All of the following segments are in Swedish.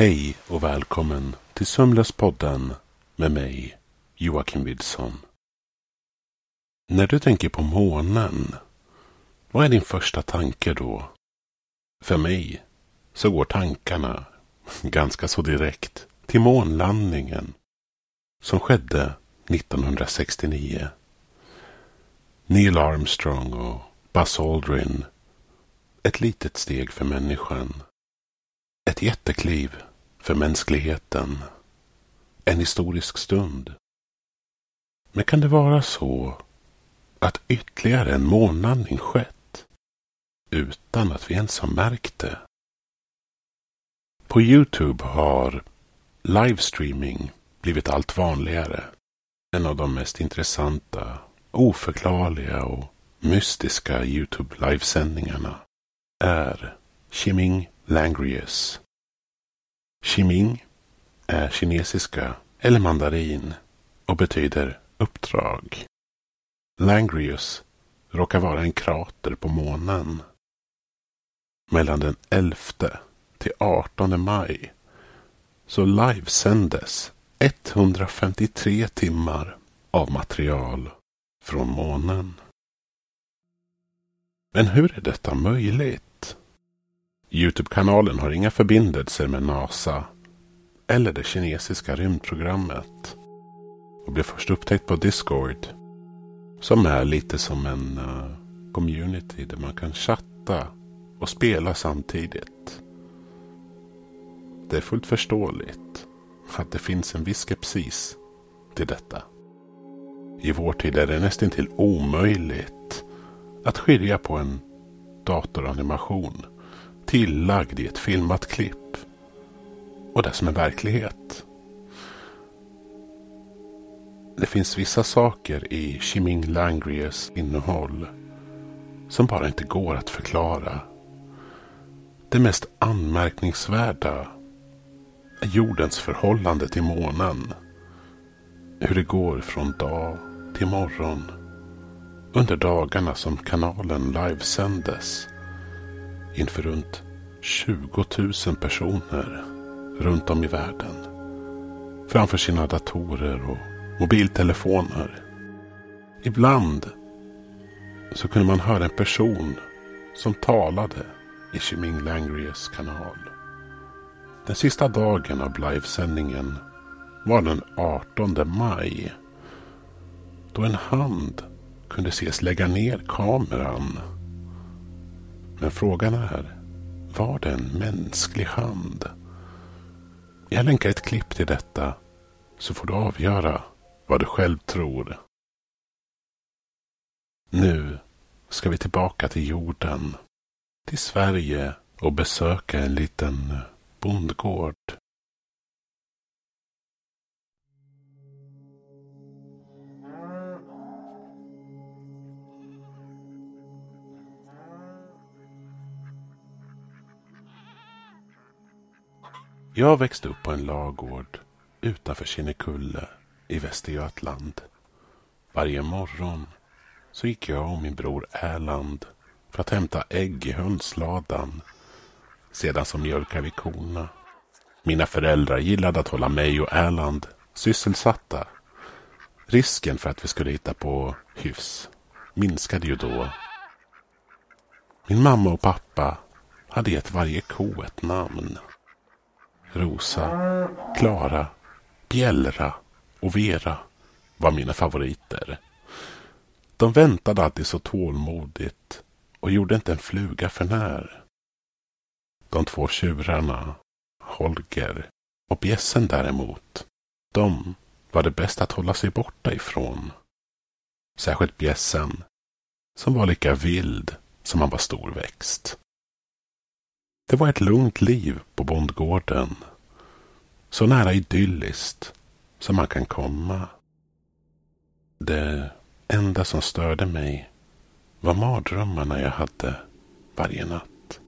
Hej och välkommen till Sömnlöspodden med mig, Joakim Widson. När du tänker på månen, vad är din första tanke då? För mig så går tankarna ganska så direkt till månlandningen som skedde 1969. Neil Armstrong och Buzz Aldrin. Ett litet steg för människan. Ett jättekliv för mänskligheten. En historisk stund. Men kan det vara så att ytterligare en månlandning skett utan att vi ens har märkt det? På Youtube har livestreaming blivit allt vanligare. En av de mest intressanta, oförklarliga och mystiska Youtube livesändningarna är Chiming Langrius. Chiming är kinesiska eller mandarin och betyder uppdrag. Langrius råkar vara en krater på månen. Mellan den 11 till 18 maj så livesändes 153 timmar av material från månen. Men hur är detta möjligt? Youtube-kanalen har inga förbindelser med NASA eller det kinesiska rymdprogrammet och blev först upptäckt på Discord som är lite som en uh, community där man kan chatta och spela samtidigt. Det är fullt förståeligt att det finns en viss skepsis till detta. I vår tid är det nästan till omöjligt att skilja på en datoranimation tillagd i ett filmat klipp och det som är verklighet. Det finns vissa saker i Chiming Langries innehåll som bara inte går att förklara. Det mest anmärkningsvärda är jordens förhållande till månen. Hur det går från dag till morgon under dagarna som kanalen livesändes inför runt 20 000 personer runt om i världen. Framför sina datorer och mobiltelefoner. Ibland så kunde man höra en person som talade i Chiming Langries kanal. Den sista dagen av livesändningen var den 18 maj. Då en hand kunde ses lägga ner kameran. Men frågan är, var det en mänsklig hand? Jag länkar ett klipp till detta så får du avgöra vad du själv tror. Nu ska vi tillbaka till jorden, till Sverige och besöka en liten bondgård. Jag växte upp på en lagård utanför Kinnekulle i Västergötland. Varje morgon så gick jag och min bror Erland för att hämta ägg i hönsladan. Sedan så mjölkade vi korna. Mina föräldrar gillade att hålla mig och Erland sysselsatta. Risken för att vi skulle hitta på hyfs minskade ju då. Min mamma och pappa hade gett varje ko ett namn. Rosa, Klara, Bjällra och Vera var mina favoriter. De väntade alltid så tålmodigt och gjorde inte en fluga för när. De två tjurarna, Holger och bjässen däremot, de var det bäst att hålla sig borta ifrån. Särskilt bjässen, som var lika vild som han var storväxt. Det var ett lugnt liv på bondgården. Så nära idylliskt som man kan komma. Det enda som störde mig var mardrömmarna jag hade varje natt.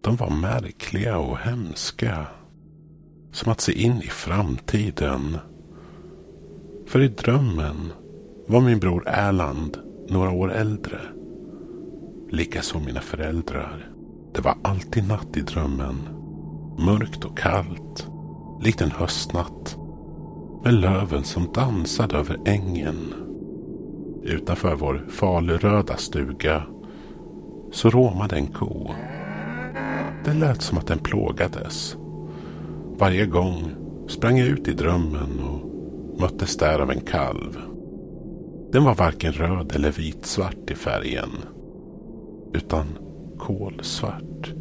De var märkliga och hemska. Som att se in i framtiden. För i drömmen var min bror Erland några år äldre. Likaså mina föräldrar. Det var alltid natt i drömmen. Mörkt och kallt, likt en höstnatt. Med löven som dansade över ängen. Utanför vår faluröda stuga så råmade en ko. Det lät som att den plågades. Varje gång sprang jag ut i drömmen och möttes där av en kalv. Den var varken röd eller vitsvart i färgen. Utan kolsvart.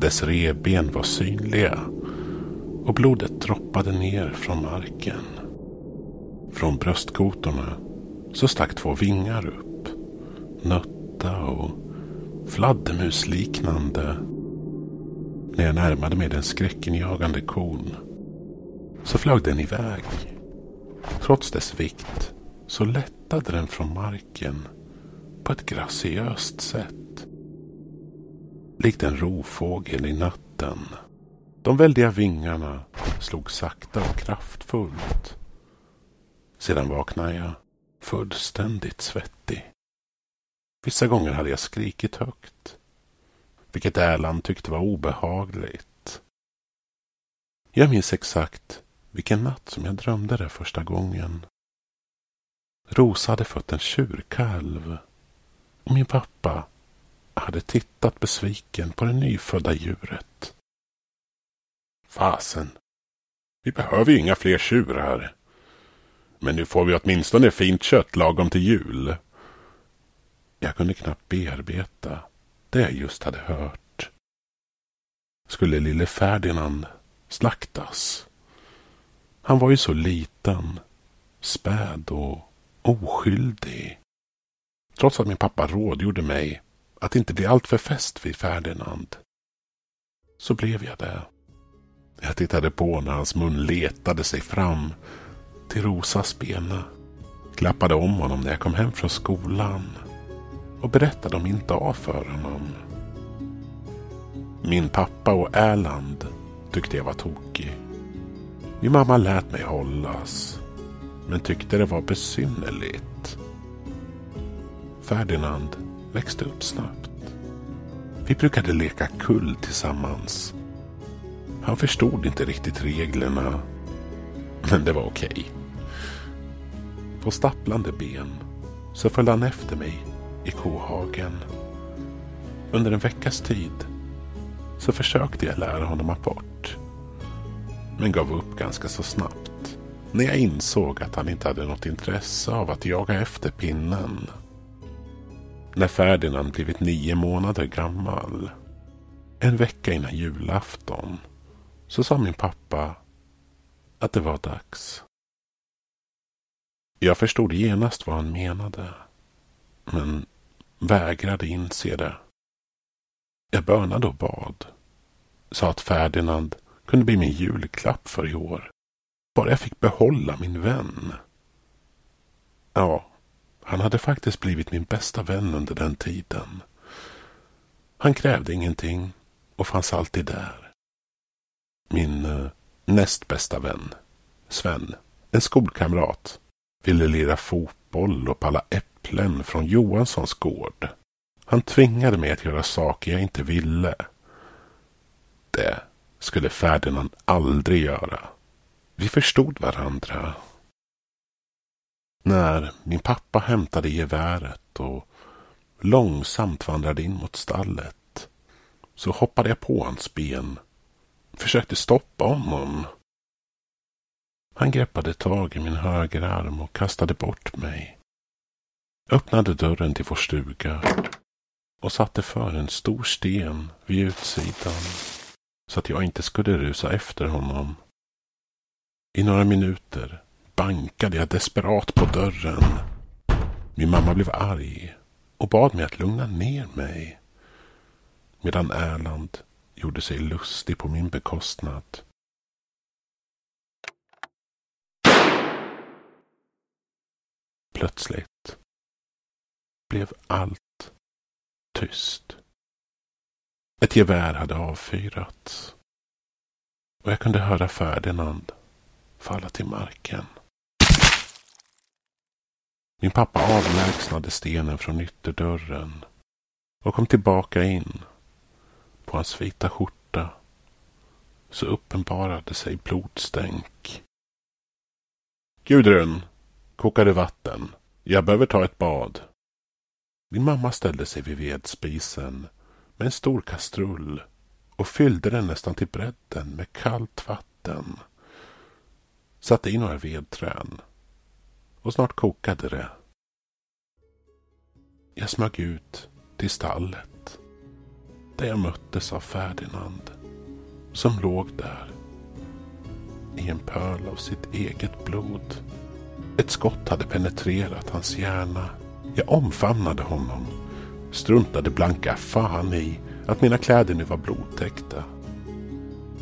Dess revben var synliga och blodet droppade ner från marken. Från bröstkotorna så stack två vingar upp. Nötta och fladdermusliknande. När jag närmade mig den skräckinjagande kon så flög den iväg. Trots dess vikt så lättade den från marken på ett graciöst sätt. Likt en rovfågel i natten. De väldiga vingarna slog sakta och kraftfullt. Sedan vaknade jag fullständigt svettig. Vissa gånger hade jag skrikit högt. Vilket Erland tyckte var obehagligt. Jag minns exakt vilken natt som jag drömde det första gången. Rosa hade fött en tjurkalv. Och min pappa hade tittat besviken på det nyfödda djuret. Fasen. Vi behöver ju inga fler tjurar. Men nu får vi åtminstone fint kött lagom till jul. Jag kunde knappt bearbeta det jag just hade hört. Skulle lille Ferdinand slaktas? Han var ju så liten, späd och oskyldig. Trots att min pappa rådgjorde mig att inte bli alltför fäst vid Ferdinand. Så blev jag det. Jag tittade på när hans mun letade sig fram till Rosas bena. Klappade om honom när jag kom hem från skolan och berättade om min dag för honom. Min pappa och Erland tyckte jag var tokig. Min mamma lät mig hållas men tyckte det var besynnerligt. Ferdinand växte upp snabbt. Vi brukade leka kull tillsammans. Han förstod inte riktigt reglerna, men det var okej. Okay. På stapplande ben så följde han efter mig i kohagen. Under en veckas tid så försökte jag lära honom apport. Men gav upp ganska så snabbt när jag insåg att han inte hade något intresse av att jaga efter pinnen. När Ferdinand blivit nio månader gammal, en vecka innan julafton, så sa min pappa att det var dags. Jag förstod genast vad han menade, men vägrade inse det. Jag bönade och bad. Sa att Ferdinand kunde bli min julklapp för i år. Bara jag fick behålla min vän. Ja, han hade faktiskt blivit min bästa vän under den tiden. Han krävde ingenting och fanns alltid där. Min eh, näst bästa vän, Sven, en skolkamrat, ville lira fotboll och palla äpplen från Johanssons gård. Han tvingade mig att göra saker jag inte ville. Det skulle Ferdinand aldrig göra. Vi förstod varandra. När min pappa hämtade geväret och långsamt vandrade in mot stallet så hoppade jag på hans ben. Försökte stoppa honom. Han greppade tag i min högerarm och kastade bort mig. Öppnade dörren till vår stuga och satte för en stor sten vid utsidan så att jag inte skulle rusa efter honom. I några minuter bankade jag desperat på dörren. Min mamma blev arg och bad mig att lugna ner mig. Medan Erland gjorde sig lustig på min bekostnad. Plötsligt blev allt tyst. Ett gevär hade avfyrats och jag kunde höra Ferdinand falla till marken. Min pappa avlägsnade stenen från ytterdörren och kom tillbaka in. På hans vita skjorta så uppenbarade sig blodstänk. Gudrun, kokar du vatten? Jag behöver ta ett bad. Min mamma ställde sig vid vedspisen med en stor kastrull och fyllde den nästan till bredden med kallt vatten. Satte i några vedträn och snart kokade det. Jag smög ut till stallet där jag möttes av Ferdinand som låg där i en pöl av sitt eget blod. Ett skott hade penetrerat hans hjärna. Jag omfamnade honom, struntade blanka fan i att mina kläder nu var blodtäckta.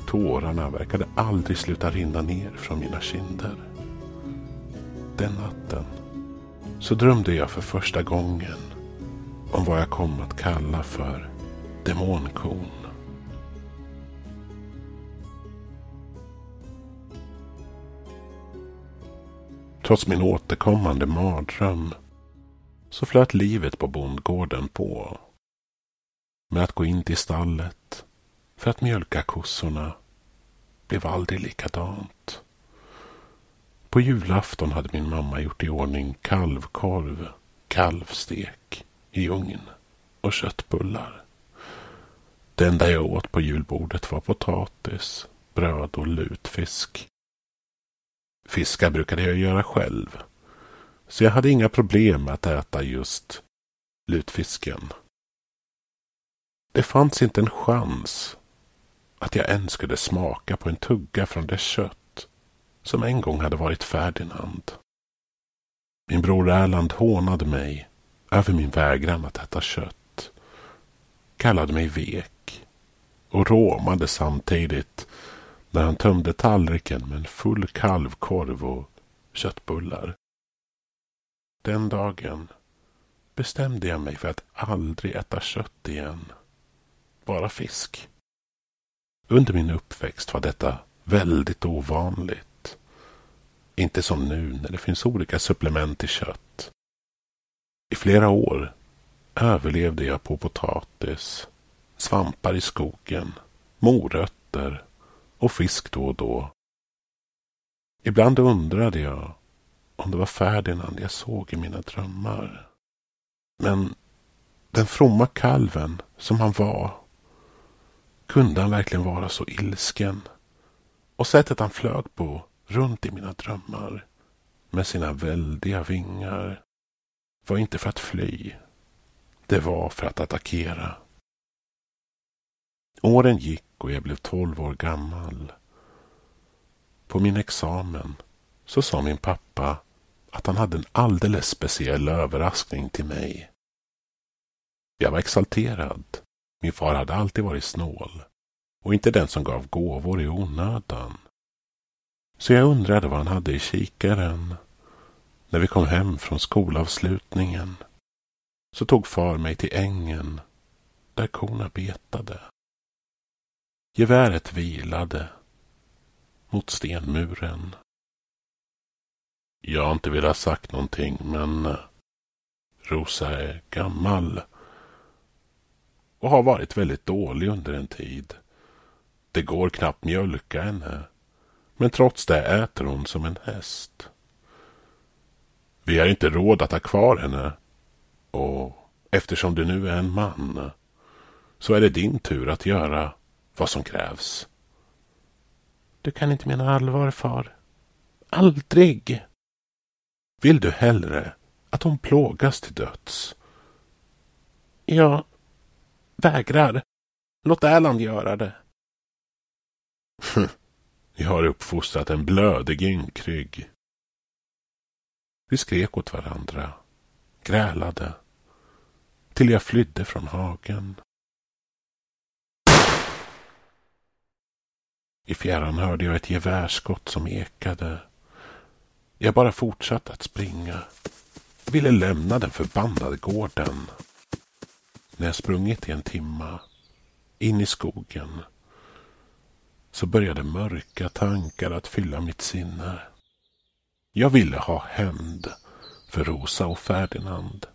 Tårarna verkade aldrig sluta rinna ner från mina kinder. Den natten så drömde jag för första gången om vad jag kom att kalla för demonkon. Trots min återkommande mardröm så flöt livet på bondgården på. Men att gå in till stallet för att mjölka kossorna blev aldrig likadant. På julafton hade min mamma gjort i ordning kalvkorv, kalvstek i ugn och köttbullar. Det enda jag åt på julbordet var potatis, bröd och lutfisk. Fiskar brukade jag göra själv. Så jag hade inga problem med att äta just lutfisken. Det fanns inte en chans att jag ens skulle smaka på en tugga från det kött som en gång hade varit Ferdinand. Min bror Erland hånade mig över min vägran att äta kött, kallade mig vek och råmade samtidigt när han tömde tallriken med en full kalvkorv och köttbullar. Den dagen bestämde jag mig för att aldrig äta kött igen. Bara fisk. Under min uppväxt var detta väldigt ovanligt. Inte som nu när det finns olika supplement i kött. I flera år överlevde jag på potatis, svampar i skogen, morötter och fisk då och då. Ibland undrade jag om det var Ferdinand jag såg i mina drömmar. Men den fromma kalven som han var, kunde han verkligen vara så ilsken? Och sättet han flög på runt i mina drömmar med sina väldiga vingar var inte för att fly. Det var för att attackera. Åren gick och jag blev tolv år gammal. På min examen så sa min pappa att han hade en alldeles speciell överraskning till mig. Jag var exalterad. Min far hade alltid varit snål och inte den som gav gåvor i onödan. Så jag undrade vad han hade i kikaren. När vi kom hem från skolavslutningen så tog far mig till ängen där korna betade. Geväret vilade mot stenmuren. Jag har inte velat sagt någonting, men Rosa är gammal och har varit väldigt dålig under en tid. Det går knappt mjölka henne, men trots det äter hon som en häst. Vi har inte råd att ha kvar henne och eftersom du nu är en man så är det din tur att göra vad som krävs. Du kan inte mena allvar, far. Aldrig! Vill du hellre att hon plågas till döds? Jag vägrar. Låt Erland göra det. Jag har uppfostrat en blödig ynkrygg. Vi skrek åt varandra, grälade, till jag flydde från hagen. I fjärran hörde jag ett gevärsskott som ekade. Jag bara fortsatte att springa. Jag ville lämna den förbannade gården. När jag sprungit i en timma in i skogen så började mörka tankar att fylla mitt sinne. Jag ville ha hämnd för Rosa och Ferdinand.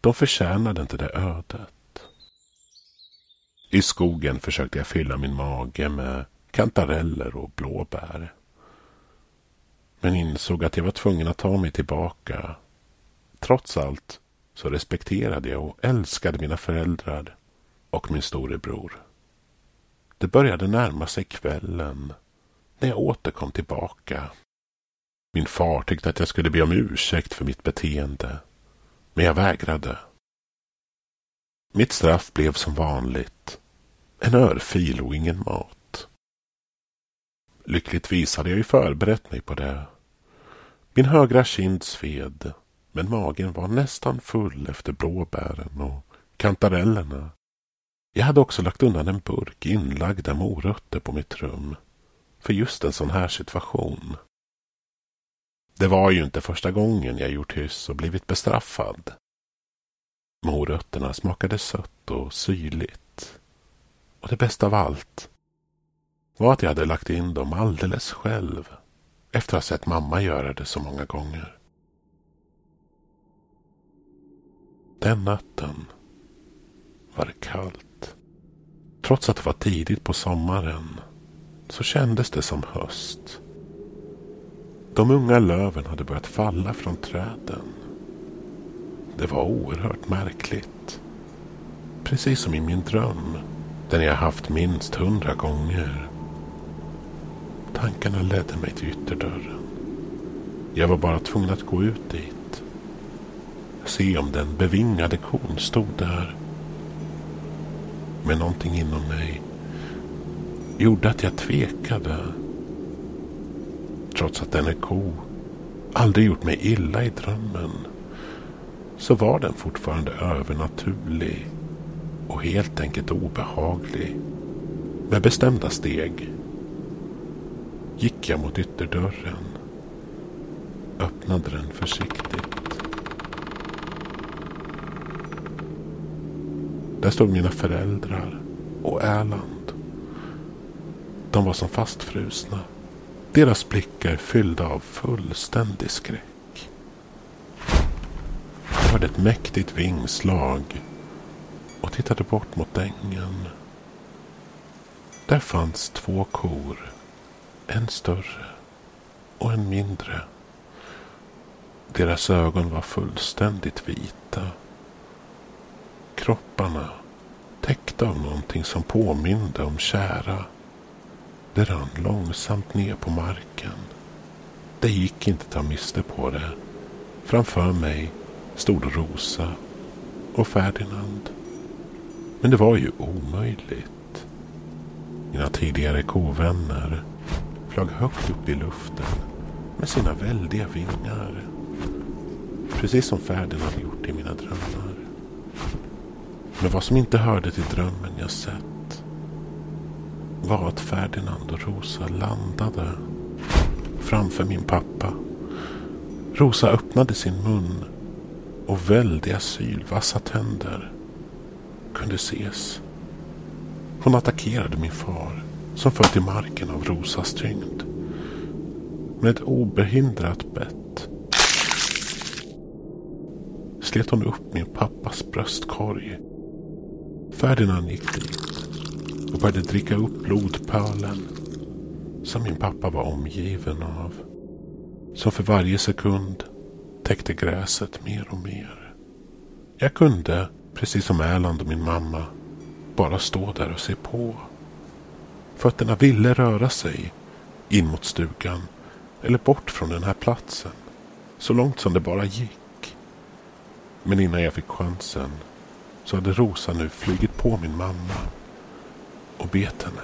De förtjänade inte det ödet. I skogen försökte jag fylla min mage med kantareller och blåbär. Men insåg att jag var tvungen att ta mig tillbaka. Trots allt så respekterade jag och älskade mina föräldrar och min storebror. Det började närma sig kvällen när jag återkom tillbaka. Min far tyckte att jag skulle be om ursäkt för mitt beteende. Men jag vägrade. Mitt straff blev som vanligt. En örfil och ingen mat. Lyckligtvis hade jag ju förberett mig på det. Min högra kind sved, men magen var nästan full efter blåbären och kantarellerna. Jag hade också lagt undan en burk inlagda morötter på mitt rum. För just en sån här situation. Det var ju inte första gången jag gjort hyss och blivit bestraffad. Morötterna smakade sött och syrligt. Och det bästa av allt var att jag hade lagt in dem alldeles själv efter att ha sett mamma göra det så många gånger. Den natten var det kallt. Trots att det var tidigt på sommaren så kändes det som höst. De unga löven hade börjat falla från träden. Det var oerhört märkligt. Precis som i min dröm. Den jag haft minst hundra gånger. Tankarna ledde mig till ytterdörren. Jag var bara tvungen att gå ut dit. Se om den bevingade kon stod där med någonting inom mig gjorde att jag tvekade. Trots att den är ko aldrig gjort mig illa i drömmen så var den fortfarande övernaturlig och helt enkelt obehaglig. Med bestämda steg gick jag mot ytterdörren. Öppnade den försiktigt. Där stod mina föräldrar och Erland. De var som fastfrusna. Deras blickar fyllda av fullständig skräck. Jag hörde ett mäktigt vingslag och tittade bort mot ängen. Där fanns två kor. En större och en mindre. Deras ögon var fullständigt vita. Kropparna täckta av någonting som påminde om kära. Det rann långsamt ner på marken. Det gick inte att ta miste på det. Framför mig stod Rosa och Ferdinand. Men det var ju omöjligt. Mina tidigare kovänner flög högt upp i luften med sina väldiga vingar. Precis som Ferdinand gjort i mina drömmar. Men vad som inte hörde till drömmen jag sett var att Ferdinand och Rosa landade framför min pappa. Rosa öppnade sin mun och väldiga sylvassa tänder kunde ses. Hon attackerade min far som föll till marken av Rosas tyngd. Med ett obehindrat bett slet hon upp min pappas bröstkorg. Ferdinand gick dit och började dricka upp blodpölen som min pappa var omgiven av. Som för varje sekund täckte gräset mer och mer. Jag kunde, precis som Erland och min mamma, bara stå där och se på. Fötterna ville röra sig in mot stugan eller bort från den här platsen. Så långt som det bara gick. Men innan jag fick chansen så hade Rosa nu flugit på min mamma och bet henne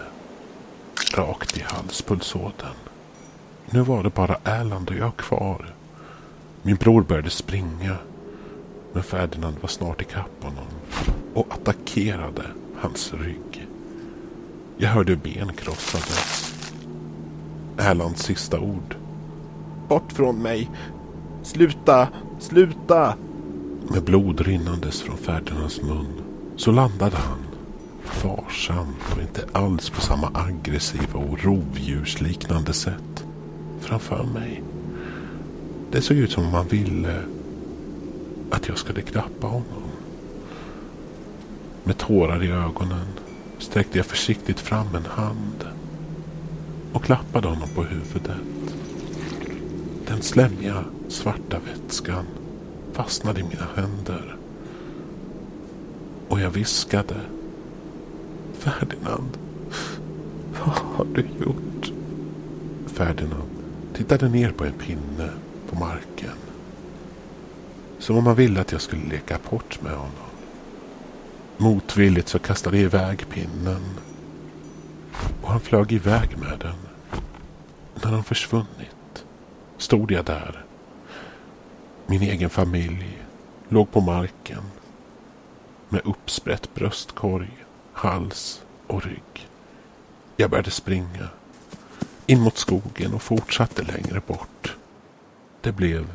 rakt i halspulsådern. Nu var det bara Erland och jag kvar. Min bror började springa men Ferdinand var snart ikapp honom och attackerade hans rygg. Jag hörde ben krossades. Erlands sista ord. Bort från mig! Sluta! Sluta! Med blod rinnandes från Ferdinands mun så landade han varsamt och inte alls på samma aggressiva och rovdjursliknande sätt framför mig. Det såg ut som om han ville att jag skulle klappa honom. Med tårar i ögonen sträckte jag försiktigt fram en hand och klappade honom på huvudet. Den slemmiga svarta vätskan fastnade i mina händer. Och jag viskade. Ferdinand, vad har du gjort? Ferdinand tittade ner på en pinne på marken. Som om han ville att jag skulle leka port med honom. Motvilligt så kastade jag iväg pinnen. Och han flög iväg med den. När han försvunnit stod jag där. Min egen familj låg på marken. Med uppsprätt bröstkorg, hals och rygg. Jag började springa. In mot skogen och fortsatte längre bort. Det blev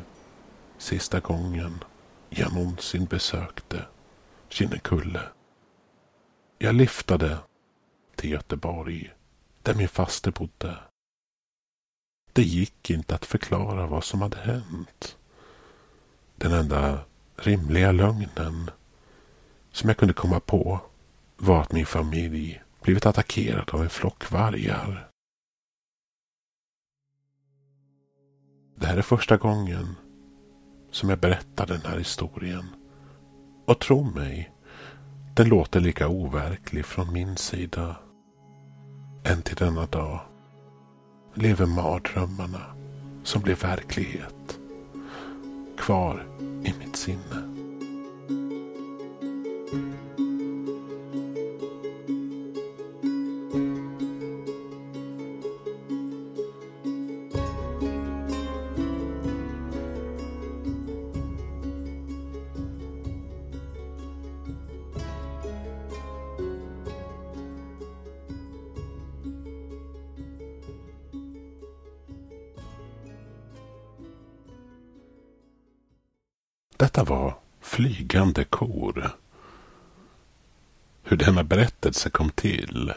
sista gången jag någonsin besökte Kinnekulle. Jag liftade till Göteborg där min faste bodde. Det gick inte att förklara vad som hade hänt. Den enda rimliga lögnen som jag kunde komma på var att min familj blivit attackerad av en flock vargar. Det här är första gången som jag berättar den här historien. Och tro mig, den låter lika overklig från min sida. Än till denna dag lever mardrömmarna som blev verklighet kvar i mitt sinne. Flygande kor. Hur denna berättelse kom till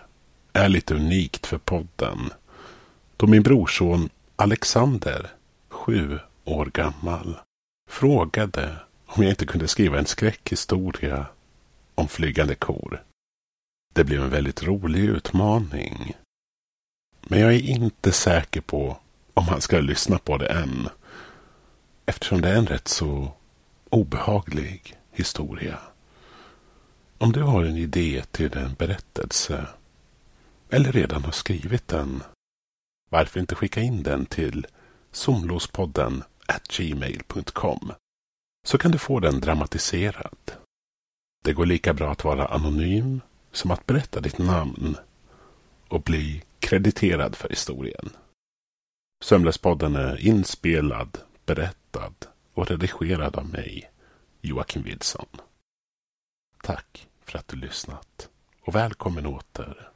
är lite unikt för podden. Då min brorson Alexander, sju år gammal, frågade om jag inte kunde skriva en skräckhistoria om flygande kor. Det blev en väldigt rolig utmaning. Men jag är inte säker på om han ska lyssna på det än. Eftersom det är en rätt så obehaglig historia. Om du har en idé till en berättelse eller redan har skrivit den, varför inte skicka in den till somlospodden gmail.com så kan du få den dramatiserad. Det går lika bra att vara anonym som att berätta ditt namn och bli krediterad för historien. Sömnlöspodden är inspelad, berättad och redigerad av mig, Joakim Wilson. Tack för att du lyssnat och välkommen åter